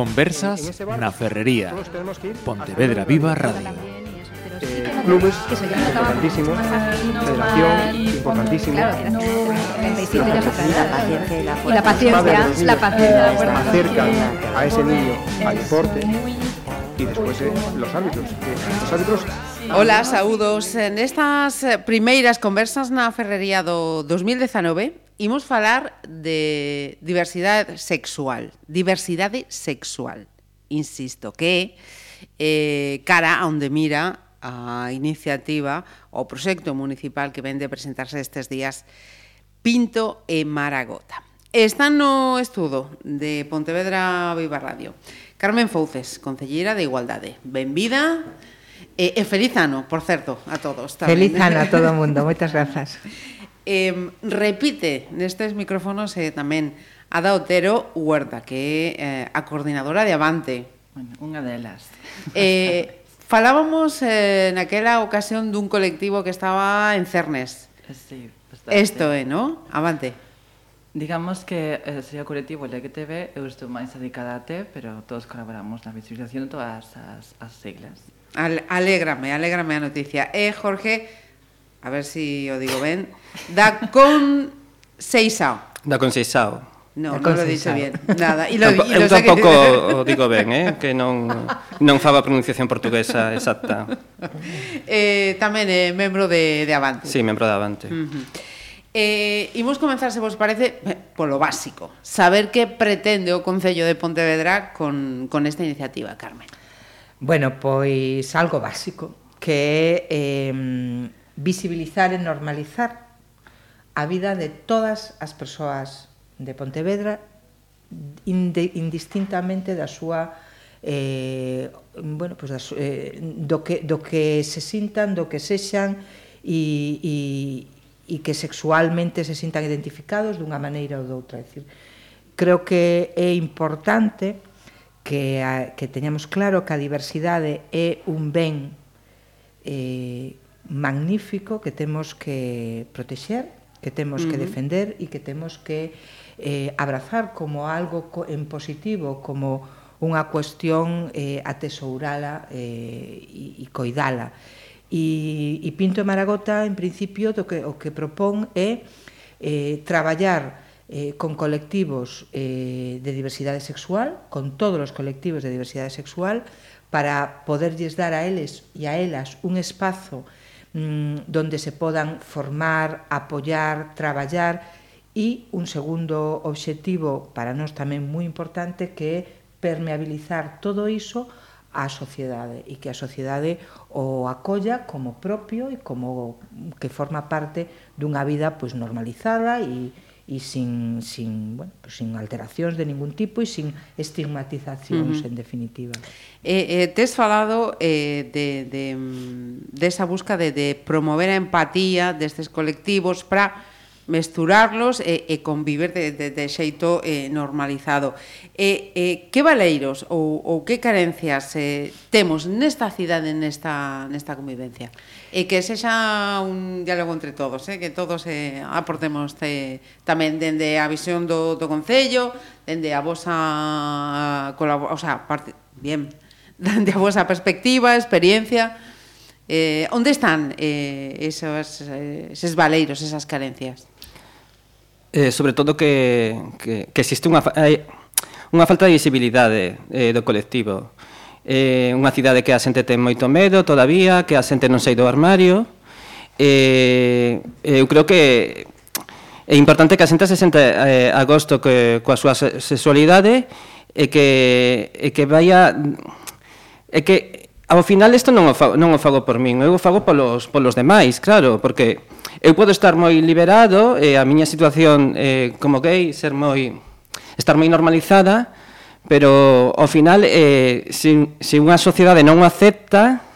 Conversas na Ferrería. Pontevedra Viva Radio. Eh, clubes importantísimos, federación importantísimo. Claro, no, y la paciencia, la paciencia, acercan a ese niño al deporte y despois eh, eh, los árbitros, que os árbitros Ola, saúdos. Nestas primeiras conversas na Ferrería do 2019 imos falar de diversidade sexual, diversidade sexual, insisto, que eh, cara a onde mira a iniciativa o proxecto municipal que vende a presentarse estes días Pinto e Maragota. Está no estudo de Pontevedra Viva Radio. Carmen Fouces, Concellera de Igualdade. Benvida e, e feliz ano, por certo, a todos. Tamén. Feliz ano a todo o mundo, moitas grazas eh, repite nestes micrófonos eh, tamén Ada Otero Huerta, que é eh, a coordinadora de Avante. Bueno, unha delas. Eh, falábamos eh, naquela ocasión dun colectivo que estaba en Cernes. Eh, sí, bastante. É, eh, no? Avante. Digamos que eh, sería o colectivo LGTB, eu estou máis dedicada a T, pero todos colaboramos na visibilización de todas as, as siglas. Al, alégrame, alégrame a noticia. E, eh, Jorge, a ver si o digo ben, da con Seisao. Da con Seisao. No, non lo dixo bien. Nada, Y lo, Tampo, y lo eu tampouco que... o digo ben, eh, que non non faba a pronunciación portuguesa exacta. Eh, tamén é eh, membro de, de Avante. Sí, membro de Avante. Uh -huh. Eh, imos comenzar, se vos parece, eh, polo básico. Saber que pretende o Concello de Pontevedra con, con esta iniciativa, Carmen. Bueno, pois algo básico, que é eh, visibilizar e normalizar a vida de todas as persoas de Pontevedra indistintamente da súa eh, bueno, pues das, eh, do, que, do que se sintan, do que sexan e, e, e que sexualmente se sintan identificados dunha maneira ou doutra. Decir, creo que é importante que, a, que teñamos claro que a diversidade é un ben eh, magnífico que temos que protexer, que temos uh -huh. que defender e que temos que eh, abrazar como algo co en positivo, como unha cuestión eh, atesourala eh, e, e coidala. E, e Pinto e Maragota, en principio, do que, o que propón é eh, traballar eh, con colectivos eh, de diversidade sexual, con todos os colectivos de diversidade sexual, para poderlles dar a eles e a elas un espazo mm, donde se podan formar, apoyar, traballar e un segundo obxectivo para nós tamén moi importante que é permeabilizar todo iso á sociedade e que a sociedade o acolla como propio e como que forma parte dunha vida pois normalizada e, e sin, sin, bueno, pues sin alteracións de ningún tipo e sin estigmatizacións, uh -huh. en definitiva. Eh, eh, tes falado eh, de, de, mm, de esa busca de, de promover a empatía destes colectivos para mesturarlos e, e conviver de, de, de xeito eh, normalizado. E, eh, que valeiros ou, ou que carencias eh, temos nesta cidade nesta, nesta convivencia? E que sexa un diálogo entre todos, eh, que todos eh, aportemos te, tamén dende a visión do, do Concello, dende a vosa colaboración, o sea, parte, bien, dende a vosa perspectiva, experiencia, eh, onde están eh, esos, eh, eses valeiros, esas carencias? eh, sobre todo que, que, que existe unha, eh, unha falta de visibilidade eh, do colectivo. Eh, unha cidade que a xente ten moito medo todavía, que a xente non sei do armario. Eh, eu creo que é importante que a xente se sente eh, a gosto que, coa súa sexualidade e que, e que vaya... E que ao final isto non o fago, non o fago por min, eu o fago polos, polos demais, claro, porque Eu podo estar moi liberado e a miña situación eh, como gay ser moi estar moi normalizada, pero ao final eh, se, se unha sociedade non acepta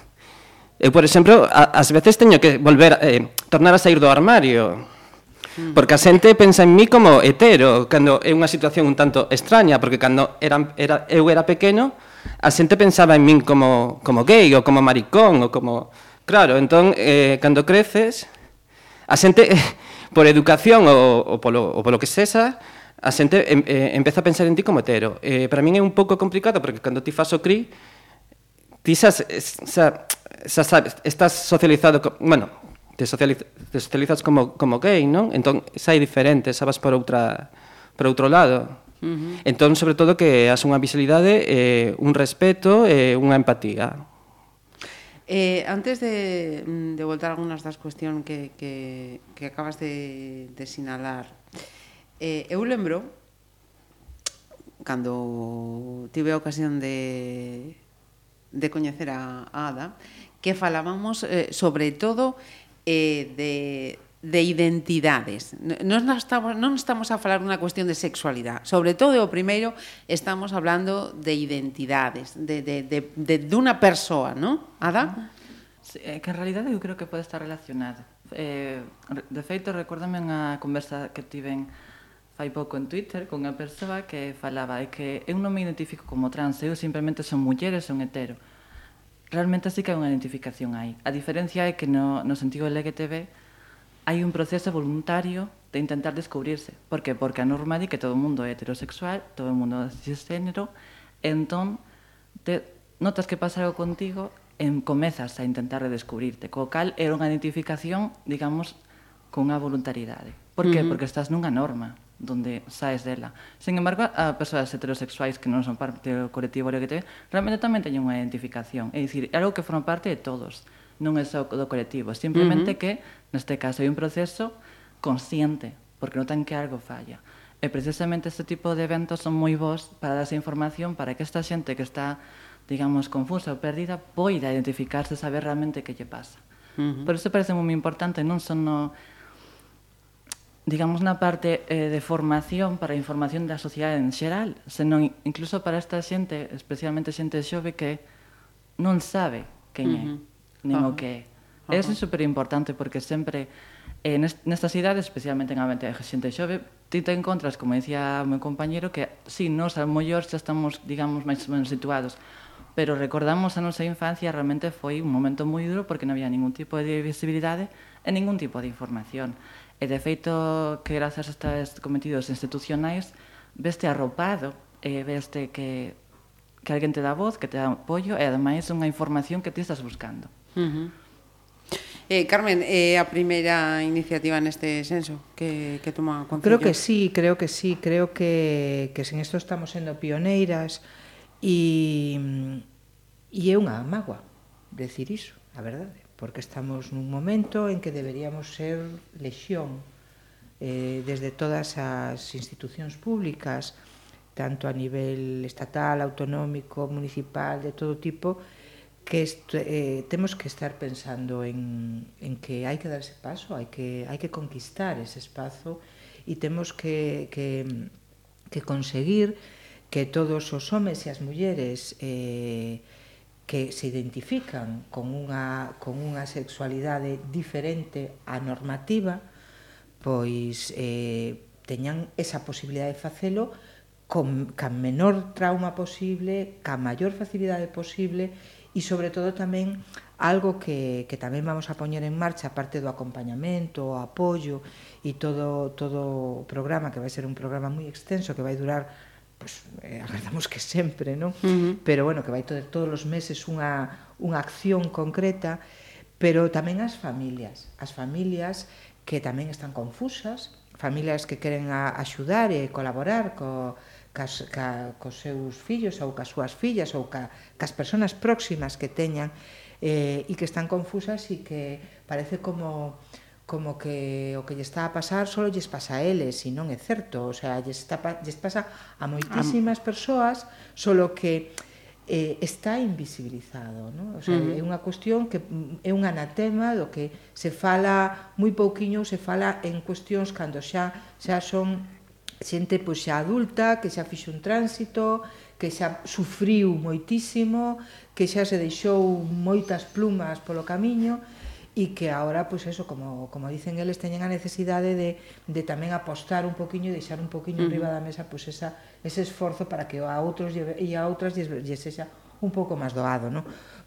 Eu, por exemplo, a, as veces teño que volver eh, tornar a sair do armario. Porque a xente pensa en mí como hetero, cando é unha situación un tanto extraña, porque cando era, era, eu era pequeno, a xente pensaba en min como, como gay, ou como maricón, ou como... Claro, entón, eh, cando creces, A xente, por educación ou, ou, polo, ou polo que sexa, a xente em, eh, empeza a pensar en ti como hetero. Eh, para min é un pouco complicado, porque cando ti fas o CRI, ti xa, xa, xa sabes, estás socializado, co, bueno, te, socializ, te socializas como, como gay, non? Entón, xa é diferente, xa vas por, outra, por outro lado. Uh -huh. Entón, sobre todo, que has unha visibilidade, eh, un respeto e eh, unha empatía. Eh, antes de, mm, de voltar a algunas das cuestión que, que, que acabas de, de sinalar, eh, eu lembro cando tive a ocasión de, de coñecer a, a Ada, que falábamos eh, sobre todo eh, de, de identidades. Non estamos, non estamos a falar unha cuestión de sexualidade. Sobre todo, o primeiro, estamos hablando de identidades, de, de, de, de dunha persoa, non? Ada? Sí, que en realidad eu creo que pode estar relacionada. Eh, de feito, recórdame unha conversa que tiven fai pouco en Twitter con unha persoa que falaba é que eu non me identifico como trans, eu simplemente son muller e son hetero. Realmente así que hai unha identificación aí. A diferencia é que no, no sentido LGTB hai un proceso voluntario de intentar descubrirse. Por que? Porque a norma di que todo o mundo é heterosexual, todo o mundo é cisgénero, entón te notas que pasa algo contigo en comezas a intentar redescubrirte, co cal era unha identificación, digamos, con a voluntariedade. Por que? Uh -huh. Porque estás nunha norma donde saes dela. Sen embargo, a persoas heterosexuais que non son parte do colectivo LGTB realmente tamén teñen unha identificación. É dicir, é algo que forma parte de todos non é só do colectivo, simplemente uh -huh. que neste caso hai un proceso consciente, porque notan que algo falla. E precisamente este tipo de eventos son moi bons para darse información para que esta xente que está, digamos, confusa ou perdida poida identificarse, saber realmente que lle pasa. Uh -huh. Por iso parece moi importante, non son no digamos na parte eh, de formación para a información da sociedade en xeral, senón incluso para esta xente, especialmente xente xove que non sabe quen. Uh -huh. É nin -huh. o que é. Uh -huh. Eso é super importante porque sempre eh, nestas idades, especialmente en a mente de xente xove, ti te encontras, como dicía o meu compañero, que si sí, nos ao mellor xa estamos, digamos, máis ou menos situados, pero recordamos a nosa infancia realmente foi un momento moi duro porque non había ningún tipo de visibilidade e ningún tipo de información. E de feito que grazas a estes cometidos institucionais veste arropado, e veste que, que alguén te dá voz, que te dá apoio e ademais unha información que ti estás buscando. Uh -huh. eh, Carmen, eh, a primeira iniciativa neste senso que, que toma Concello? Creo que sí, creo que sí, creo que, que sen isto estamos sendo pioneiras e, e é unha magua decir iso, a verdade, porque estamos nun momento en que deberíamos ser lexión eh, desde todas as institucións públicas, tanto a nivel estatal, autonómico, municipal, de todo tipo, que este, eh, temos que estar pensando en, en que hai que dar ese paso, hai que, hai que conquistar ese espazo e temos que, que, que conseguir que todos os homes e as mulleres eh, que se identifican con unha, con unha sexualidade diferente á normativa, pois eh, teñan esa posibilidade de facelo con, can menor trauma posible, ca maior facilidade posible e sobre todo tamén algo que, que tamén vamos a poñer en marcha aparte do acompañamento, o apoio e todo, todo o programa que vai ser un programa moi extenso que vai durar pues, eh, agardamos que sempre, non? Uh -huh. Pero bueno, que vai todo, todos os meses unha, unha acción concreta, pero tamén as familias, as familias que tamén están confusas, familias que queren a, axudar e colaborar co, cas, ca, cos seus fillos ou cas súas fillas ou ca, cas persoas próximas que teñan eh, e que están confusas e que parece como como que o que lle está a pasar só lles pasa a eles e non é certo, o sea, lles, está, lles pasa a moitísimas persoas, solo que eh, está invisibilizado, ¿no? o sea, uh -huh. é unha cuestión que é un anatema do que se fala moi pouquiño, se fala en cuestións cando xa xa son xente pois, xa adulta, que xa fixo un tránsito, que xa sufriu moitísimo, que xa se deixou moitas plumas polo camiño e que agora, pois eso, como, como dicen eles, teñen a necesidade de, de tamén apostar un poquinho e deixar un poquinho uh -huh. arriba da mesa pois esa, ese esforzo para que a outros e a outras lles, lles sexa un pouco máis doado, non?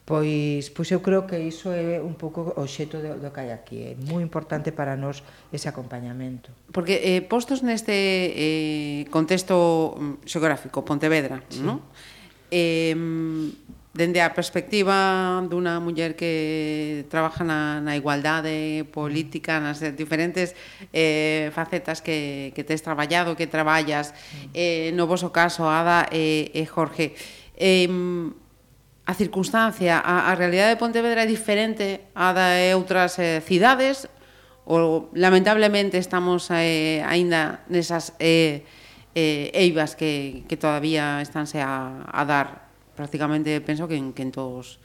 Pois, pois eu creo que iso é un pouco o xeto do, do que hai aquí. É moi importante para nós ese acompañamento. Porque eh, postos neste eh, contexto xeográfico, Pontevedra, sí. non? Eh, dende a perspectiva dunha muller que trabaja na, na igualdade política, nas diferentes eh, facetas que, que tes traballado, que traballas, eh, no voso caso, Ada e, e Jorge, eh, a circunstancia, a, a realidade de Pontevedra é diferente á de outras eh, cidades, ou lamentablemente estamos eh, aínda nesas eh, eh, eivas que, que todavía estánse a, a dar prácticamente penso que en, que en todos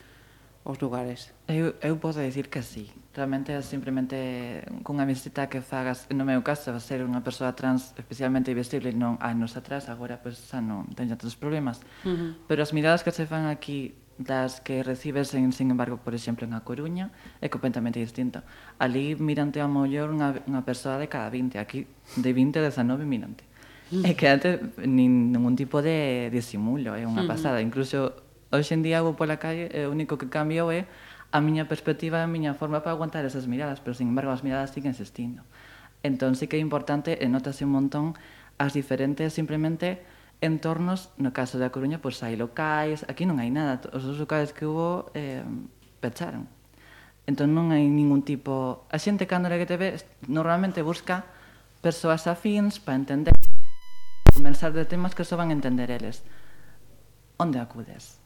os lugares. Eu, eu posso dicir que sí. Realmente simplemente cunha visita que fagas, no meu caso, va ser unha persoa trans especialmente visible non anos atrás, agora pois, xa non ten tantos problemas. Uh -huh. Pero as miradas que se fan aquí das que recibes, en, sin embargo, por exemplo, en A Coruña, é completamente distinta. Ali mirante a mollor unha, unha persoa de cada 20, aquí de 20 a 19 mirante. É que antes nin ningún tipo de disimulo, é unha pasada. Incluso hoxe en día vou pola calle, e o único que cambiou é a miña perspectiva, e a miña forma para aguantar esas miradas, pero sin embargo as miradas siguen existindo. Entón sí que é importante, e notase un montón, as diferentes simplemente entornos, no caso da Coruña, pois hai locais, aquí non hai nada, os dos locais que hubo eh, pecharon. Entón non hai ningún tipo... A xente cando que te ve normalmente busca persoas afíns para entender conversar de temas que só van entender eles. Onde acudes?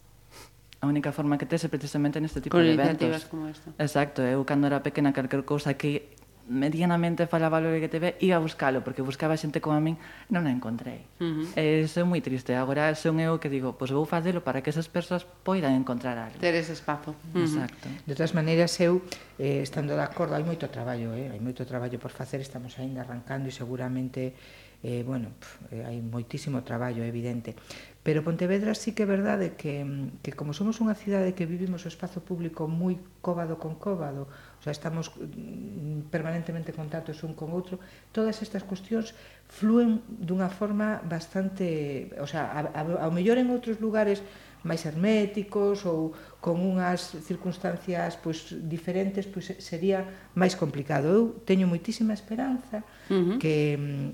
A única forma que tes é precisamente neste tipo de eventos. como esta. Exacto, eu cando era pequena calquer cousa que medianamente falaba o LGTB, iba a buscalo, porque buscaba xente como a min, non a encontrei. Uh eh, -huh. E iso é moi triste. Agora son eu que digo, pois vou facelo para que esas persoas poidan encontrar algo. Ter ese espazo. Uh -huh. Exacto. De todas maneiras, eu, eh, estando de acordo, hai moito traballo, eh? hai moito traballo por facer, estamos aínda arrancando e seguramente eh, bueno, pf, eh, hai moitísimo traballo, evidente. Pero Pontevedra sí que é verdade que, que como somos unha cidade que vivimos o espazo público moi cóbado con cóbado, sea, estamos mm, permanentemente en contacto un con outro, todas estas cuestións fluen dunha forma bastante, o sea, a, ao mellor en outros lugares máis herméticos ou con unhas circunstancias pois diferentes, pois sería máis complicado. Eu teño moitísima esperanza uh -huh. que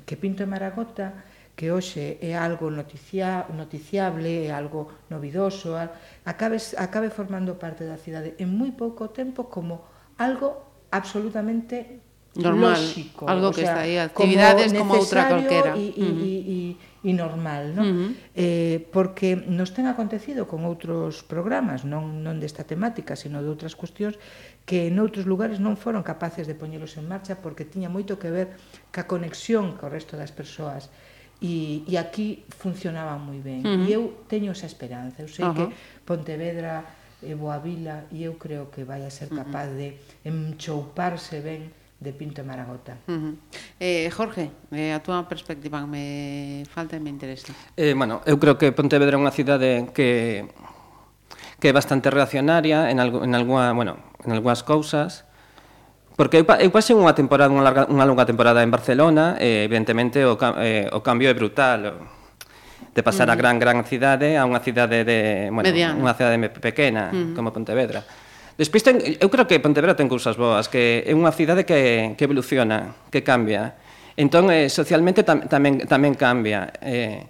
que Pinto e Maragota que hoxe é algo noticia, noticiable, é algo novidoso, acabe, acabe formando parte da cidade en moi pouco tempo como algo absolutamente normal, lógico, algo que sea, está aí, actividades como, como outra calquera. E, e, uh -huh. e, e normal, non? Uh -huh. eh, porque nos ten acontecido con outros programas, non, non desta temática, sino de outras cuestións, que en outros lugares non foron capaces de poñelos en marcha porque tiña moito que ver ca conexión co resto das persoas. E, e aquí funcionaba moi ben. Uh -huh. E eu teño esa esperanza. Eu sei uh -huh. que Pontevedra e boa vila e eu creo que vai a ser capaz de enchouparse ben de Pinto Maragota. Uh -huh. eh, Jorge, eh, a túa perspectiva me falta e me interesa. Eh, bueno, eu creo que Pontevedra é unha cidade que que é bastante reaccionaria en, algo, en, alguna, bueno, en algunhas cousas, Porque eu, eu pasei unha temporada, unha, larga, unha longa temporada en Barcelona, e evidentemente o, eh, o cambio é brutal de pasar mm. a gran gran cidade a unha cidade de, bueno, Mediana. unha cidade pequena mm. como Pontevedra. Despois ten, eu creo que Pontevedra ten cousas boas, que é unha cidade que, que evoluciona, que cambia. Entón, eh, socialmente tam, tamén, tamén cambia. Eh,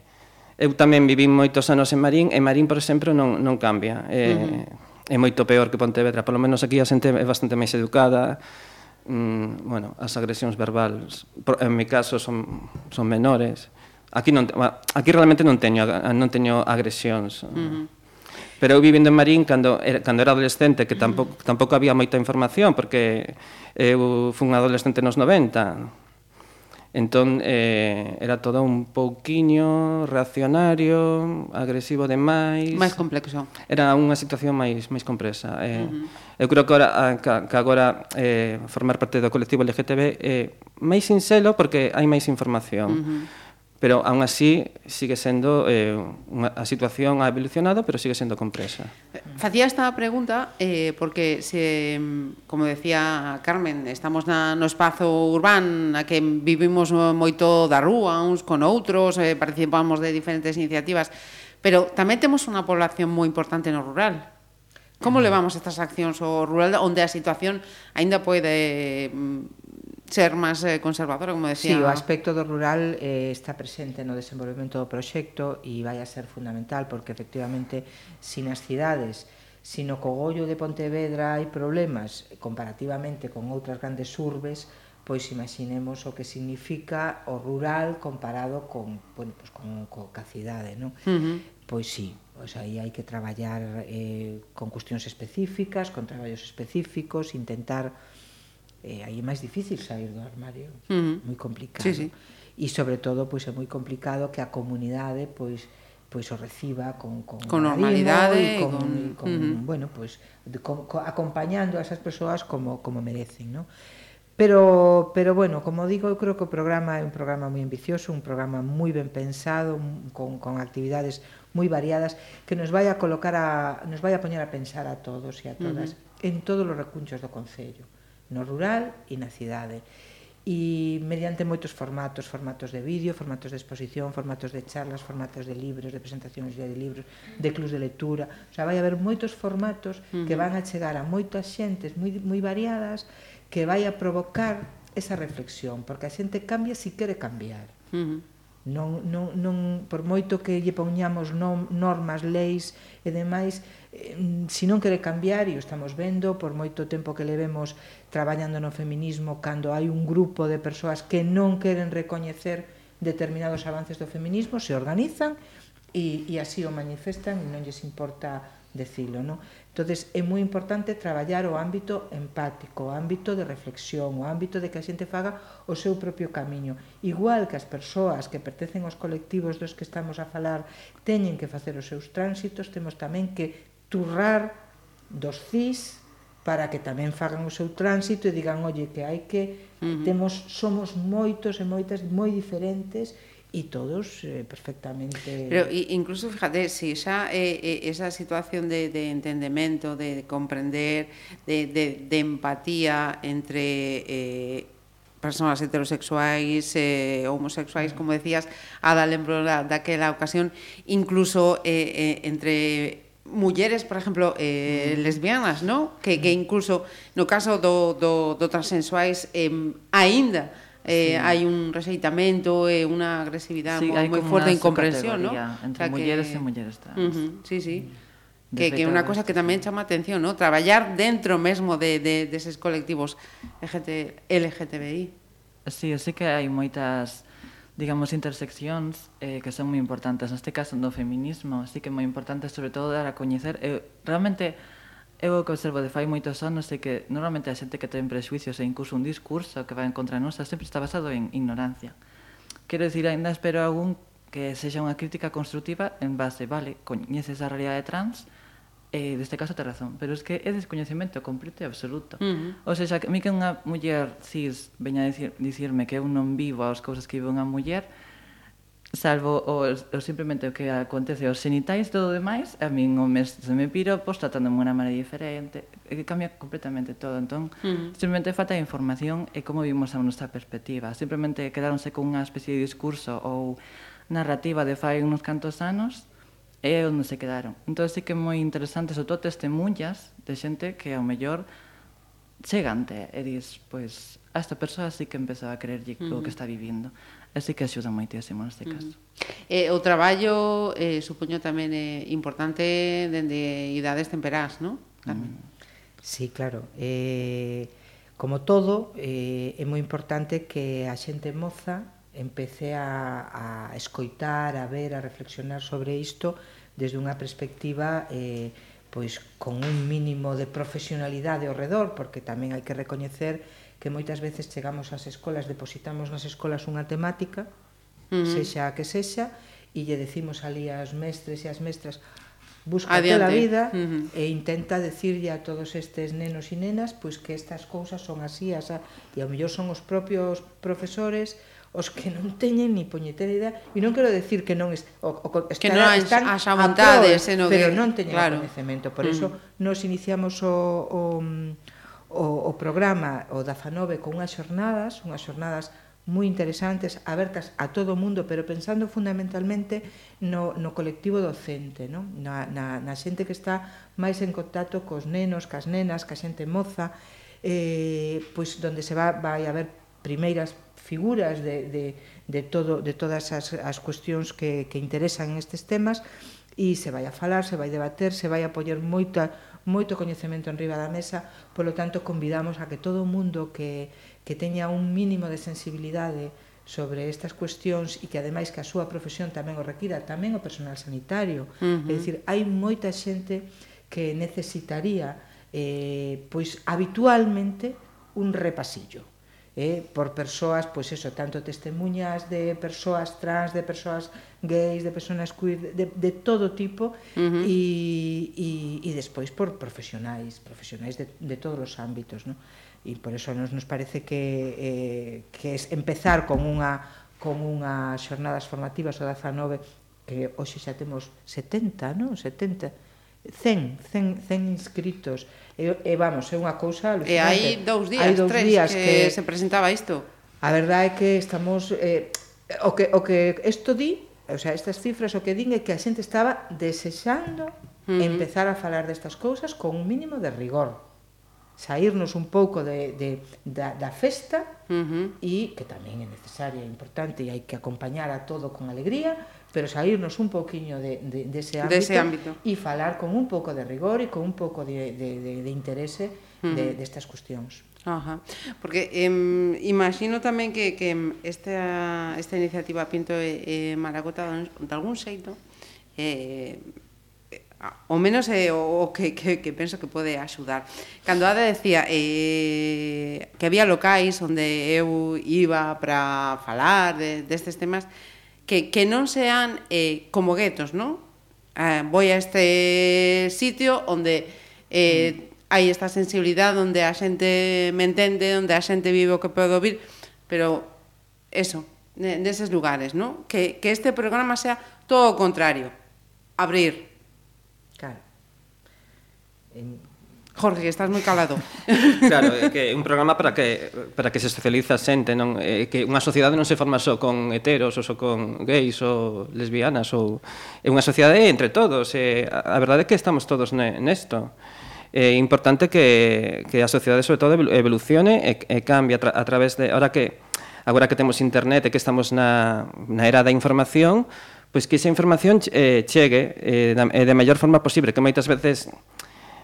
eu tamén viví moitos anos en Marín, e Marín, por exemplo, non, non cambia. Eh mm -hmm. é moito peor que Pontevedra, polo menos aquí a xente é bastante máis educada, mm, bueno, as agresións verbales, en mi caso, son, son menores. Aquí non aquí realmente non teño non teño agresións. Uh -huh pero eu vivindo en Marín cando era, cando era adolescente que tampouco, tampouco había moita información porque eu fui un adolescente nos 90 entón eh, era todo un pouquiño reaccionario agresivo demais. Máis complexo. Era unha situación máis máis compresa eh, uh -huh. eu creo que agora, que ah, agora eh, formar parte do colectivo LGTB é eh, máis sinxelo porque hai máis información. Uh -huh pero aún así sigue sendo eh, unha, a situación ha evolucionado, pero sigue sendo compresa. Facía esta pregunta eh, porque, se, como decía Carmen, estamos na, no espazo urbán na que vivimos moito da rúa, uns con outros, eh, participamos de diferentes iniciativas, pero tamén temos unha población moi importante no rural. Como mm. levamos estas accións ao rural onde a situación aínda pode mm, ser máis eh, conservadora, como decía. Sí, o aspecto do rural eh, está presente no desenvolvemento do proxecto e vai a ser fundamental, porque efectivamente, sin as cidades, sino cogollo de Pontevedra hai problemas comparativamente con outras grandes urbes, pois imaginemos o que significa o rural comparado con, bueno, pois con, con ca cidade, non? Uh -huh. Pois sí, pois aí hai que traballar eh, con cuestións específicas, con traballos específicos, intentar eh, aí é máis difícil sair do armario, uh -huh. moi complicado. Sí, sí. E sobre todo pois é moi complicado que a comunidade pois pois o reciba con con, con normalidade e con, con, con uh -huh. bueno, pois de, con, co, acompañando a esas persoas como como merecen, ¿no? Pero pero bueno, como digo, eu creo que o programa é un programa moi ambicioso, un programa moi ben pensado, con con actividades moi variadas que nos vai a colocar a nos vai a poñer a pensar a todos e a todas uh -huh. en todos os recunchos do concello. Uh no rural e na cidade e mediante moitos formatos, formatos de vídeo, formatos de exposición, formatos de charlas, formatos de libros, de presentacións de libros, de clubs de lectura, o sea, vai haber moitos formatos uh -huh. que van a chegar a moitas xentes moi, moi variadas que vai a provocar esa reflexión, porque a xente cambia se si quere cambiar. Uh -huh. Non, non, non, por moito que lle poñamos non, normas, leis e demais, eh, se non quere cambiar, e o estamos vendo, por moito tempo que levemos traballando no feminismo cando hai un grupo de persoas que non queren recoñecer determinados avances do feminismo, se organizan e, e así o manifestan e non lles importa decilo. Non? entonces é moi importante traballar o ámbito empático, o ámbito de reflexión, o ámbito de que a xente faga o seu propio camiño. Igual que as persoas que pertencen aos colectivos dos que estamos a falar teñen que facer os seus tránsitos, temos tamén que turrar dos CIS, para que tamén fagan o seu tránsito e digan, oye, que hai que uh -huh. temos somos moitos e moitas moi diferentes e todos eh, perfectamente Pero incluso fíjate, si xa eh, eh, esa situación de de entendemento, de, de comprender, de de de empatía entre eh persoas heterosexuais, eh, homosexuais, como decías, Ada da daquela ocasión, incluso eh, eh, entre mulleres, por exemplo, eh, mm. lesbianas, ¿no? Que, que mm. incluso no caso do, do, do transensuais eh, aínda eh, sí. hai un rexeitamento e eh, unha agresividade sí, moi, moi forte e incomprensión, ¿no? Entre o sea, mulleres que... e mulleres trans. Uh -huh, sí, sí. Mm. De que, que é unha cosa que tamén chama atención, ¿no? traballar dentro mesmo de, de, deses colectivos LGT, LGTBI. Sí, así sei que hai moitas digamos, interseccións eh, que son moi importantes. Neste caso, do feminismo, así que moi importante, sobre todo, dar a coñecer. Eu, eh, realmente, eu o que observo de fai moitos anos é que normalmente a xente que ten prejuicios e incluso un discurso que vai en contra nosa sempre está basado en ignorancia. Quero dicir, ainda espero algún que sexa unha crítica constructiva en base, vale, coñeces a realidade trans, eh, deste caso te razón, pero es que é descoñecemento completo e absoluto. Uh -huh. O sea, que mi que unha muller cis veña a dicir, dicirme que eu non vivo as cousas que vive unha muller, salvo o, o simplemente o que acontece aos xenitais todo demais, a min o mes se me piro, pois tratándome unha maneira diferente, e que cambia completamente todo. Entón, uh -huh. simplemente falta de información e como vimos a nosa perspectiva. Simplemente quedáronse con unha especie de discurso ou narrativa de fai unos cantos anos é onde se quedaron. Entón sí que é moi interesante, sobre todo testemunhas de xente que ao mellor chegante e eh, dis, pois, a esta persoa sí que empezaba a creerlle uh -huh. o que está vivindo. Así que axuda moitísimo neste caso. Uh -huh. eh, o traballo, eh, supoño tamén é eh, importante dende idades temperás, non? Carmen. Mm. Sí, claro. Eh, como todo, eh, é moi importante que a xente moza empecé a, a escoitar, a ver, a reflexionar sobre isto desde unha perspectiva eh, pois con un mínimo de profesionalidade ao redor, porque tamén hai que recoñecer que moitas veces chegamos ás escolas, depositamos nas escolas unha temática, uh -huh. sexa a que sexa, e lle decimos ali aos mestres e ás mestras busca a vida uh -huh. e intenta decirlle a todos estes nenos e nenas pois que estas cousas son así, asa, e ao mellor son os propios profesores, os que non teñen ni poñetera idea, e non quero decir que non es, o, o, estará, que non as, están as a pero que... non teñen claro. conhecemento. Por mm. eso nos iniciamos o, o, o, o programa o da Fanove con unhas xornadas, unhas xornadas moi interesantes, abertas a todo o mundo, pero pensando fundamentalmente no, no colectivo docente, no? Na, na, na xente que está máis en contacto cos nenos, cas nenas, ca xente moza, eh, pois donde se va, vai haber primeiras figuras de, de, de, todo, de todas as, as cuestións que, que interesan estes temas e se vai a falar, se vai debater, se vai a poñer moita, moito coñecemento en riba da mesa, polo tanto convidamos a que todo o mundo que, que teña un mínimo de sensibilidade sobre estas cuestións e que ademais que a súa profesión tamén o requira, tamén o personal sanitario. Uh -huh. É dicir, hai moita xente que necesitaría eh, pois habitualmente un repasillo eh, por persoas, pois eso, tanto testemunhas de persoas trans, de persoas gays, de persoas queer, de, de todo tipo uh -huh. e, e, e despois por profesionais, profesionais de, de todos os ámbitos, non? E por eso nos, nos parece que, eh, que es empezar con unha con unhas xornadas formativas o 19 que hoxe xa temos 70, non? 70 100, 100, 100 inscritos. E, e vamos, é unha cousa. E hai dous días, hai dous tres, días que, que se presentaba isto. A verdade é que estamos... Eh, o que, o que isto di, o sea, estas cifras o que din é que a xente estaba desexando uh -huh. empezar a falar destas cousas con un mínimo de rigor sairnos un pouco de, de, da, da festa uh -huh. e que tamén é necesaria e importante e hai que acompañar a todo con alegría pero sairnos un pouquiño de, de, de ese ámbito, de ese ámbito e falar con un pouco de rigor e con un pouco de, de, de, de interese uh -huh. de, destas cuestións. Ajá. Porque eh, imagino tamén que, que esta, esta iniciativa Pinto e, eh, Maragota de algún xeito eh, ao menos é o que, que, que penso que pode axudar. Cando Ada decía eh, que había locais onde eu iba para falar de, destes temas, que, que non sean eh, como guetos, non? Eh, voy a este sitio onde eh, mm. hai esta sensibilidade, onde a xente me entende, onde a xente vive o que podo vir, pero eso, neses lugares, non? Que, que este programa sea todo o contrario, abrir, Jorge, estás moi calado. Claro, é que é un programa para que para que se socializa xente, non é que unha sociedade non se forma só con heteros ou só con gays ou lesbianas ou é unha sociedade entre todos, e a verdade é que estamos todos nesto. É importante que que a sociedade sobre todo evolucione e, e cambie a, tra a través de ahora que agora que temos internet e que estamos na na era da información, pois que esa información eh, chegue eh, da, eh, de mellor forma posible, que moitas veces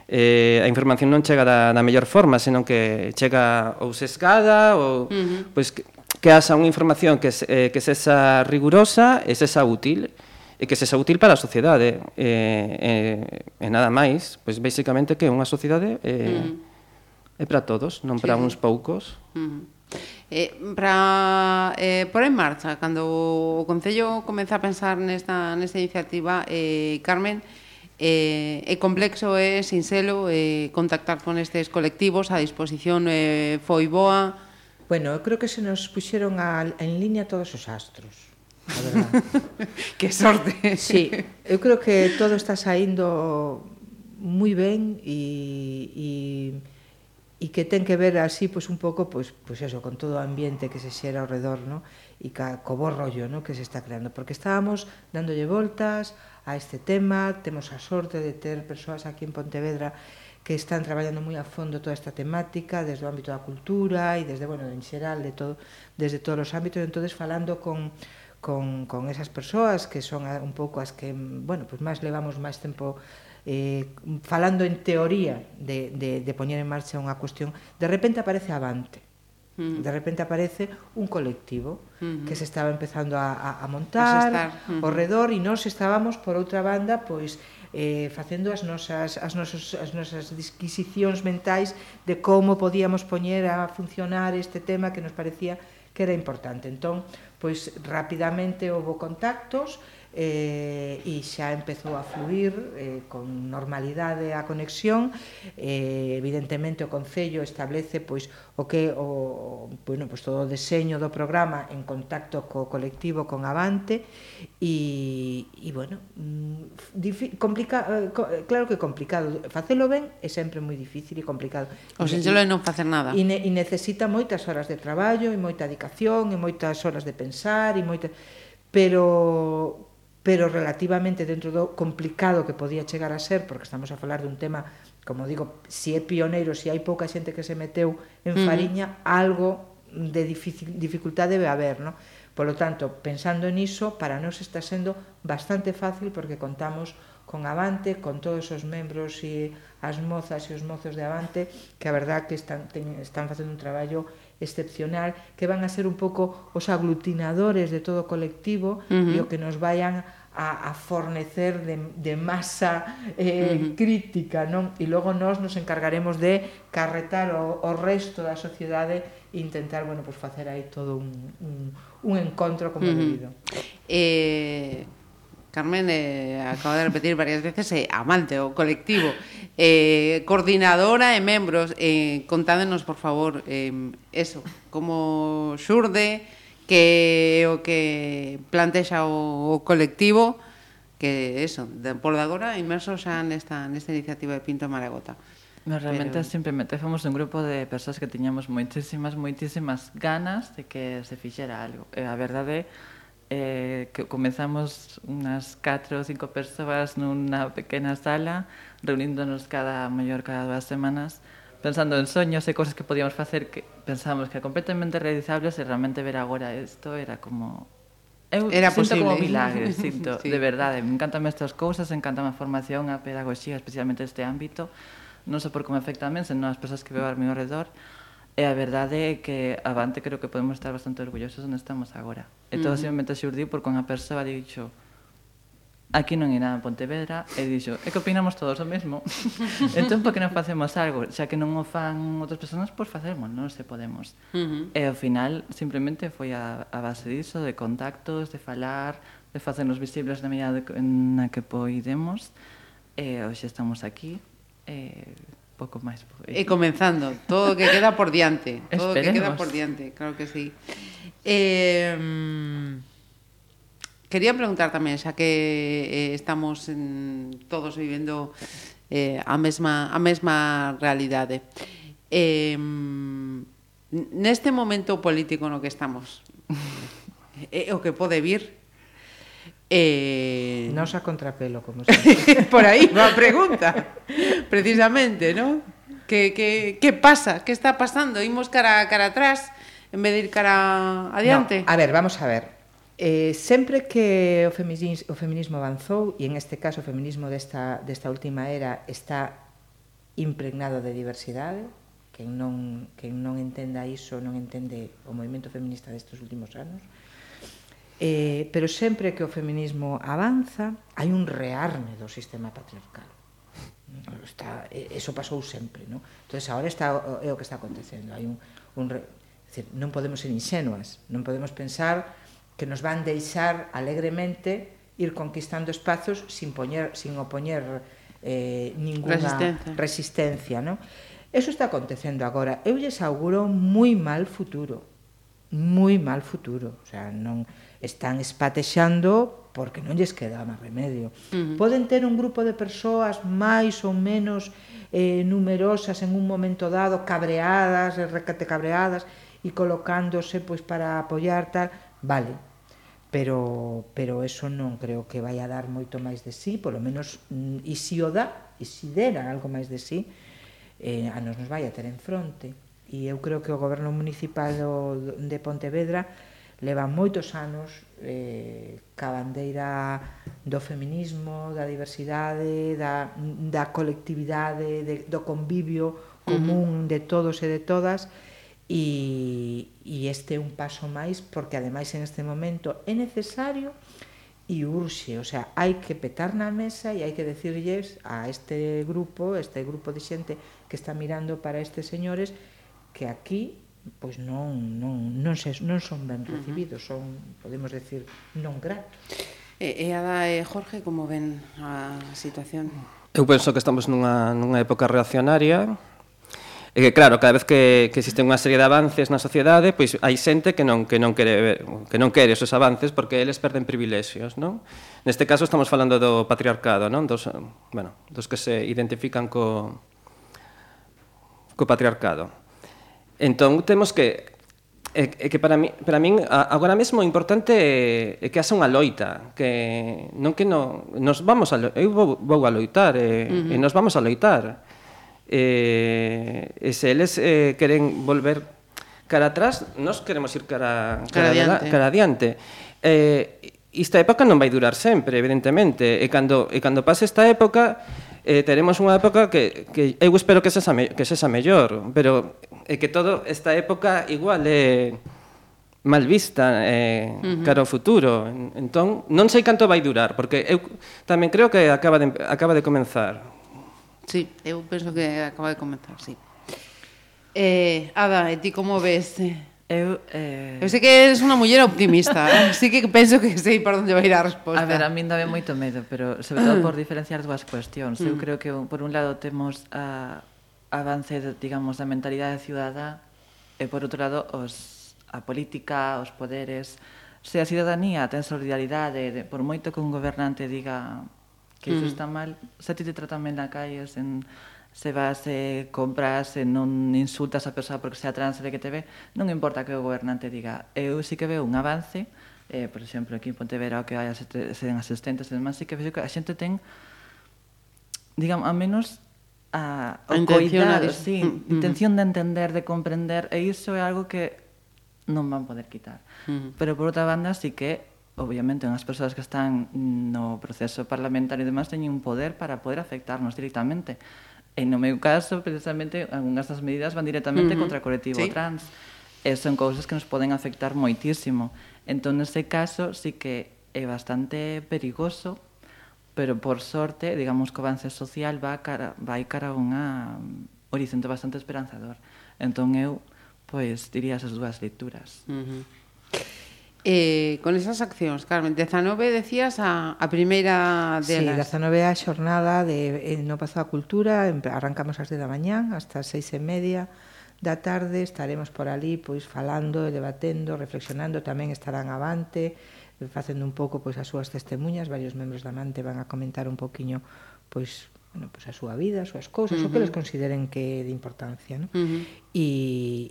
eh, a información non chega da, da mellor forma, senón que chega ou sesgada ou uh -huh. pois que, que haxa unha información que, eh, que sexa rigurosa e sexa útil e que sexa útil para a sociedade eh, eh, e nada máis pois basicamente que unha sociedade eh, mm. é para todos non para sí. uns poucos mm. Eh, para eh, por en marcha cando o Concello comeza a pensar nesta, nesta iniciativa eh, Carmen, eh, é complexo, e sinxelo eh, contactar con estes colectivos, a disposición eh, foi boa. Bueno, eu creo que se nos puxeron a, en línea todos os astros. A verdad. que sorte. Sí, eu creo que todo está saindo moi ben e, e, e que ten que ver así pois un pouco pois, pois eso, con todo o ambiente que se xera ao redor, no? e ca, co bo rollo no? que se está creando, porque estábamos dándolle voltas a este tema. Temos a sorte de ter persoas aquí en Pontevedra que están traballando moi a fondo toda esta temática desde o ámbito da cultura e desde, bueno, en xeral, de todo, desde todos os ámbitos, entonces falando con con, con esas persoas que son un pouco as que, bueno, pues máis levamos máis tempo eh, falando en teoría de, de, de poñer en marcha unha cuestión, de repente aparece Avante. -huh. De repente aparece un colectivo uh -huh. que se estaba empezando a, a, a montar a uh -huh. ao redor e nós estábamos por outra banda pois eh, facendo as nosas, as, nosos, as nosas disquisicións mentais de como podíamos poñer a funcionar este tema que nos parecía que era importante. Entón, pois rapidamente houve contactos, eh, e xa empezou a fluir eh, con normalidade a conexión. Eh, evidentemente o Concello establece pois o que o, bueno, pois todo o deseño do programa en contacto co colectivo con Avante. E, e bueno mm, difi, complica, eh, eh, claro que é complicado. Facelo ben é sempre moi difícil e complicado. O sinxelo é non facer nada. e, ne, e necesita moitas horas de traballo e moita dedicación e moitas horas de pensar e moita pero pero relativamente dentro do complicado que podía chegar a ser, porque estamos a falar dun tema, como digo, si é pioneiro, si hai pouca xente que se meteu en fariña, mm. algo de difícil, dificultad debe haber, non? Polo tanto, pensando niso, para nós está sendo bastante fácil porque contamos con Avante, con todos os membros e as mozas e os mozos de Avante, que a verdad que están, ten, están facendo un traballo excepcional, que van a ser un pouco os aglutinadores de todo o colectivo uh -huh. e o que nos vayan a, a fornecer de, de masa eh, uh -huh. crítica, non? E logo nós nos encargaremos de carretar o, o resto da sociedade e intentar, bueno, pues facer aí todo un, un, un encontro como uh -huh. debido. Eh, Carmen eh, acaba de repetir varias veces eh, amante o colectivo, eh, coordinadora e membros, eh, contádenos, por favor, eh, eso, como xurde, que o que plantexa o, o colectivo que eso, de, por de agora inmersos xa nesta, nesta iniciativa de Pinto Maragota. Nos realmente Pero... simplemente fomos un grupo de persoas que tiñamos moitísimas, moitísimas ganas de que se fixera algo. E a verdade é que comenzamos unas 4 ou 5 persoas nunha pequena sala, reuníndonos cada maior cada dúas semanas, pensando en soños e cosas que podíamos facer que pensamos que era completamente realizables e realmente ver agora isto era como Eu era sinto posible. como milagre, sinto, sí. de verdade, me encantan estas cousas, encantame a formación, a pedagogía, especialmente este ámbito, non só por como afecta a men, senón as persoas que veo ao meu redor, e a verdade é que avante creo que podemos estar bastante orgullosos onde estamos agora. E todo uh -huh. simplemente xurdiu porque unha persoa dixo, aquí non hai nada en Pontevedra, e dixo, é que opinamos todos o mesmo. entón, por que non facemos algo? Xa que non o fan outras persoas, pois facemos, non se podemos. Uh -huh. E ao final, simplemente foi a, a base diso, de contactos, de falar, de facernos visibles na medida na que poidemos. E hoxe estamos aquí, e pouco máis. E comenzando, todo o que queda por diante. todo o que queda por diante, claro que sí. Eh, Quería preguntar tamén, xa que eh, estamos en, todos vivendo eh, a mesma a mesma realidade. Eh, neste momento político no que estamos, eh, o que pode vir Eh... Nos a contrapelo, como se Por aí va a pregunta. Precisamente, ¿no? Que, que, que pasa? Que está pasando? Imos cara, cara atrás en vez de ir cara adiante? No, a ver, vamos a ver. Eh, sempre que o feminismo, o feminismo avanzou, e en este caso o feminismo desta, desta última era está impregnado de diversidade, quen non, quen non entenda iso non entende o movimento feminista destes últimos anos, eh, pero sempre que o feminismo avanza, hai un rearme do sistema patriarcal. Está, eso pasou sempre, non? Entón, agora está, é o que está acontecendo. Hai un, un re... decir, non podemos ser insenuas, non podemos pensar que nos van deixar alegremente ir conquistando espazos sin poñer sin opoñer eh ningunha resistencia, resistencia ¿no? Eso está acontecendo agora. Eu lles auguro moi mal futuro. Moi mal futuro, o sea, non están espatexando porque non lles queda máis remedio. Uh -huh. Poden ter un grupo de persoas máis ou menos eh, numerosas en un momento dado, cabreadas, recate cabreadas, e colocándose pois para apoiar tal, vale, pero pero eso non creo que vai a dar moito máis de sí, polo menos mm, e si o dá, e si dera algo máis de sí, eh, a nos nos vai a ter en fronte. E eu creo que o goberno municipal do, de Pontevedra leva moitos anos eh, ca bandeira do feminismo, da diversidade, da, da colectividade, de, do convivio común uh -huh. de todos e de todas, e, e este é un paso máis porque ademais en este momento é necesario e urxe, o sea, hai que petar na mesa e hai que decirlles a este grupo, este grupo de xente que está mirando para estes señores que aquí pois non non non se, non son ben recibidos, son podemos decir non gratos. E, e Ada e Jorge como ven a situación? Eu penso que estamos nunha nunha época reaccionaria, E que claro, cada vez que, que existe unha serie de avances na sociedade, pois hai xente que non que non quere ver, que non quere esos avances porque eles perden privilexios, non? Neste caso estamos falando do patriarcado, non? Dos, bueno, dos que se identifican co co patriarcado. Entón temos que é, é que para mí para min agora mesmo o importante é, é que haxa unha loita, que non que non nos vamos a eu vou, vou a loitar, e, uh -huh. e nos vamos a loitar eh, e se eles eh, queren volver cara atrás, nós queremos ir cara, cara, cara adiante. Cara adiante. Eh, esta época non vai durar sempre, evidentemente, e cando, e cando pase esta época, eh, teremos unha época que, que eu espero que sexa, me, que sexa mellor, pero é que todo esta época igual é... Mal vista eh, uh -huh. cara ao futuro. Entón, non sei canto vai durar, porque eu tamén creo que acaba de, acaba de comenzar. Sí, eu penso que acaba de comenzar, sí. Eh, Ada, e ti como ves? Eu, eh... eu sei que eres unha muller optimista, eh. así que penso que sei por onde vai ir a resposta. A ver, a min dame moito medo, pero sobre todo por diferenciar dúas cuestións. Eu mm. creo que, por un lado, temos a avance, digamos, da mentalidade ciudadá e, por outro lado, os, a política, os poderes... Se a ciudadanía ten solidaridade, por moito que un gobernante diga que iso mm. está mal. se ti te tratan ben na calle, sen, se vas e eh, compras e non insultas a persoa porque sea trans de que te ve, non importa que o gobernante diga. Eu sí que veo un avance, eh, por exemplo, aquí en Pontevedra que hai sen asistentes e demás, sí que veo que a xente ten, digamos, a menos a, o intención, coidado, a... sí, mm, mm, intención de entender, de comprender, e iso é algo que non van poder quitar. Mm. Pero por outra banda, sí que obviamente, unhas persoas que están no proceso parlamentario e demás teñen un poder para poder afectarnos directamente. E no meu caso, precisamente, algunhas das medidas van directamente uh -huh. contra o colectivo ¿Sí? trans. E son cousas que nos poden afectar moitísimo. Entón, nese caso, sí que é bastante perigoso, pero por sorte, digamos que o avance social va cara, vai cara a unha horizonte bastante esperanzador. Entón, eu, pois, diría esas dúas lecturas. Uh -huh. Eh, con esas accións, Carmen, 19 decías a, a primeira delas. Sí, 19 a xornada de eh, no pasado a cultura, arrancamos as 10 da mañán hasta as 6 e media da tarde, estaremos por ali pois falando, debatendo, reflexionando, tamén estarán avante, eh, facendo un pouco pois as súas testemunhas, varios membros da Mante van a comentar un poquiño pois bueno, pues a súa vida, as súas cousas, uh -huh. o que les consideren que de importancia, ¿no? Uh -huh. E,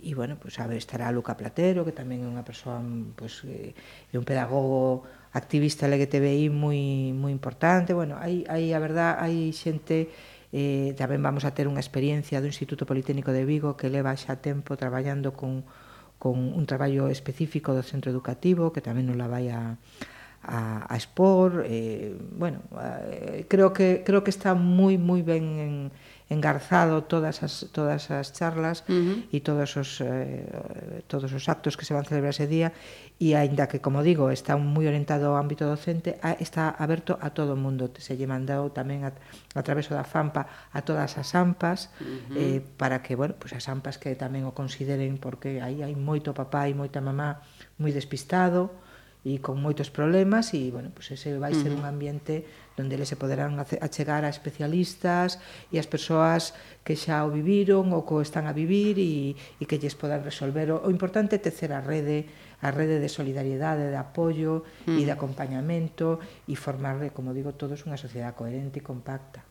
e bueno, pues a ver, estará Luca Platero, que tamén é unha persoa pues eh, é un pedagogo activista LGTBI moi moi importante. Bueno, hai hai a verdad, hai xente eh tamén vamos a ter unha experiencia do Instituto Politécnico de Vigo que leva xa tempo traballando con con un traballo específico do centro educativo que tamén nos la vai a a, a expor eh, bueno, eh, creo que creo que está moi moi ben en, engarzado todas as todas as charlas uh -huh. e todos os eh, todos os actos que se van celebrar ese día e aínda que como digo está moi orientado ao ámbito docente a, está aberto a todo o mundo se lle mandou tamén a, a través da FAMPA a todas as AMPAs uh -huh. eh, para que bueno, pues as AMPAs que tamén o consideren porque aí hai moito papá e moita mamá moi despistado e con moitos problemas e, bueno, pues ese vai ser un ambiente onde eles se poderán achegar a especialistas e as persoas que xa o viviron ou que están a vivir e, e que lles podan resolver. O, o importante é tecer a rede, a rede de solidariedade, de apoio uh -huh. e de acompañamento e formar, como digo, todos unha sociedade coherente e compacta.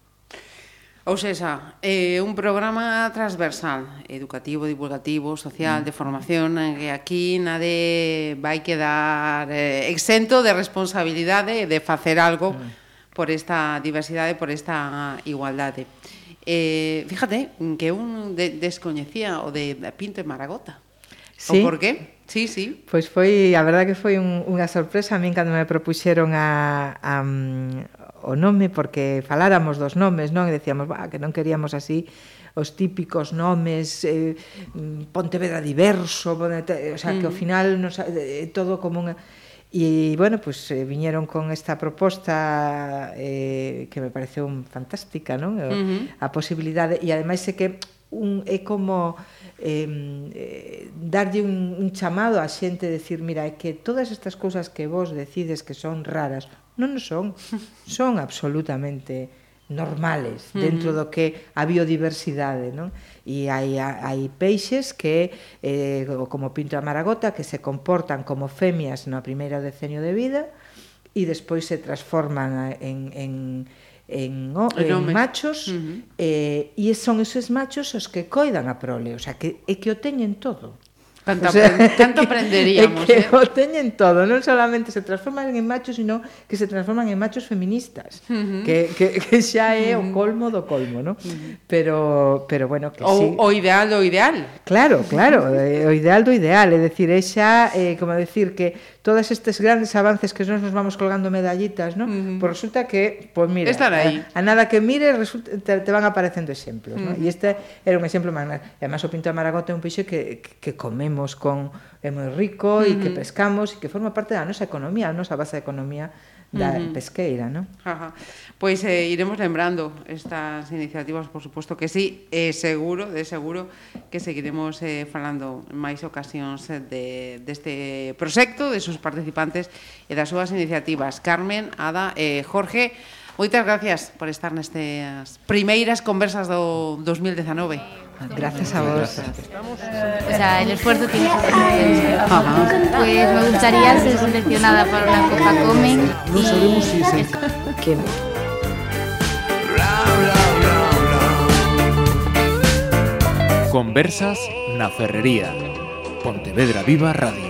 Ou seja, é eh, un programa transversal, educativo, divulgativo, social, mm. de formación, que aquí nade vai quedar eh, exento de responsabilidade de facer algo mm. por esta diversidade, por esta igualdade. Eh, fíjate que un de, descoñecía o de Pinto e Maragota. Sí. O por qué? Sí, sí. Pois foi, a verdade que foi un, unha sorpresa a min cando me propuxeron a, a, mm, o nome porque faláramos dos nomes, non? E decíamos, bah, que non queríamos así os típicos nomes eh, mm, Pontevedra diverso, o sea, que ao mm. final nos, eh, todo como unha E, bueno, pues eh, viñeron con esta proposta eh, que me pareceu fantástica, non? Uh -huh. A posibilidade, e ademais é que un, é como eh, darlle un, un chamado á xente decir, mira, é que todas estas cousas que vos decides que son raras, non son, son absolutamente normales dentro do que a biodiversidade, non? E hai, hai peixes que, eh, como pinto a maragota, que se comportan como femias no primeiro decenio de vida e despois se transforman eh, en, en en, o, en machos uh -huh. eh, e son esos machos os que coidan a prole, o sea, que, e que o teñen todo. Tanto, o sea, tanto aprenderíamos. É que eh? o teñen todo, non solamente se transforman en machos, sino que se transforman en machos feministas, uh -huh. que, que, que xa é o colmo do colmo, ¿no? Uh -huh. Pero, pero bueno, que o, sí. O ideal do ideal. Claro, claro, eh, o ideal do ideal, é dicir, é xa, eh, como decir, que todas estes grandes avances que nós nos vamos colgando medallitas, ¿no? Uh -huh. Pois resulta que, pois mira, Estar aí. A, a nada que mire resulta, te, te van aparecendo exemplos, uh -huh. ¿no? E este era un exemplo magnífico. E además o Pinto Maragota é un peixe que, que, que comemos producimos con é moi rico e uh -huh. que pescamos e que forma parte da nosa economía, a nosa base de economía da uh -huh. pesqueira, non? Ajá. Pois eh, iremos lembrando estas iniciativas, por suposto que sí, eh, seguro, de seguro que seguiremos eh, falando en máis ocasións de deste proxecto, de seus participantes e das súas iniciativas. Carmen, Ada e eh, Jorge, moitas gracias por estar nestas primeiras conversas do 2019. Gracias a vos. O sea, el esfuerzo tiene su recompensa. Pues me gustaría ser seleccionada para una Copa Comen. No sabemos si es el... que Conversas na Ferrería. Pontevedra Viva Radio.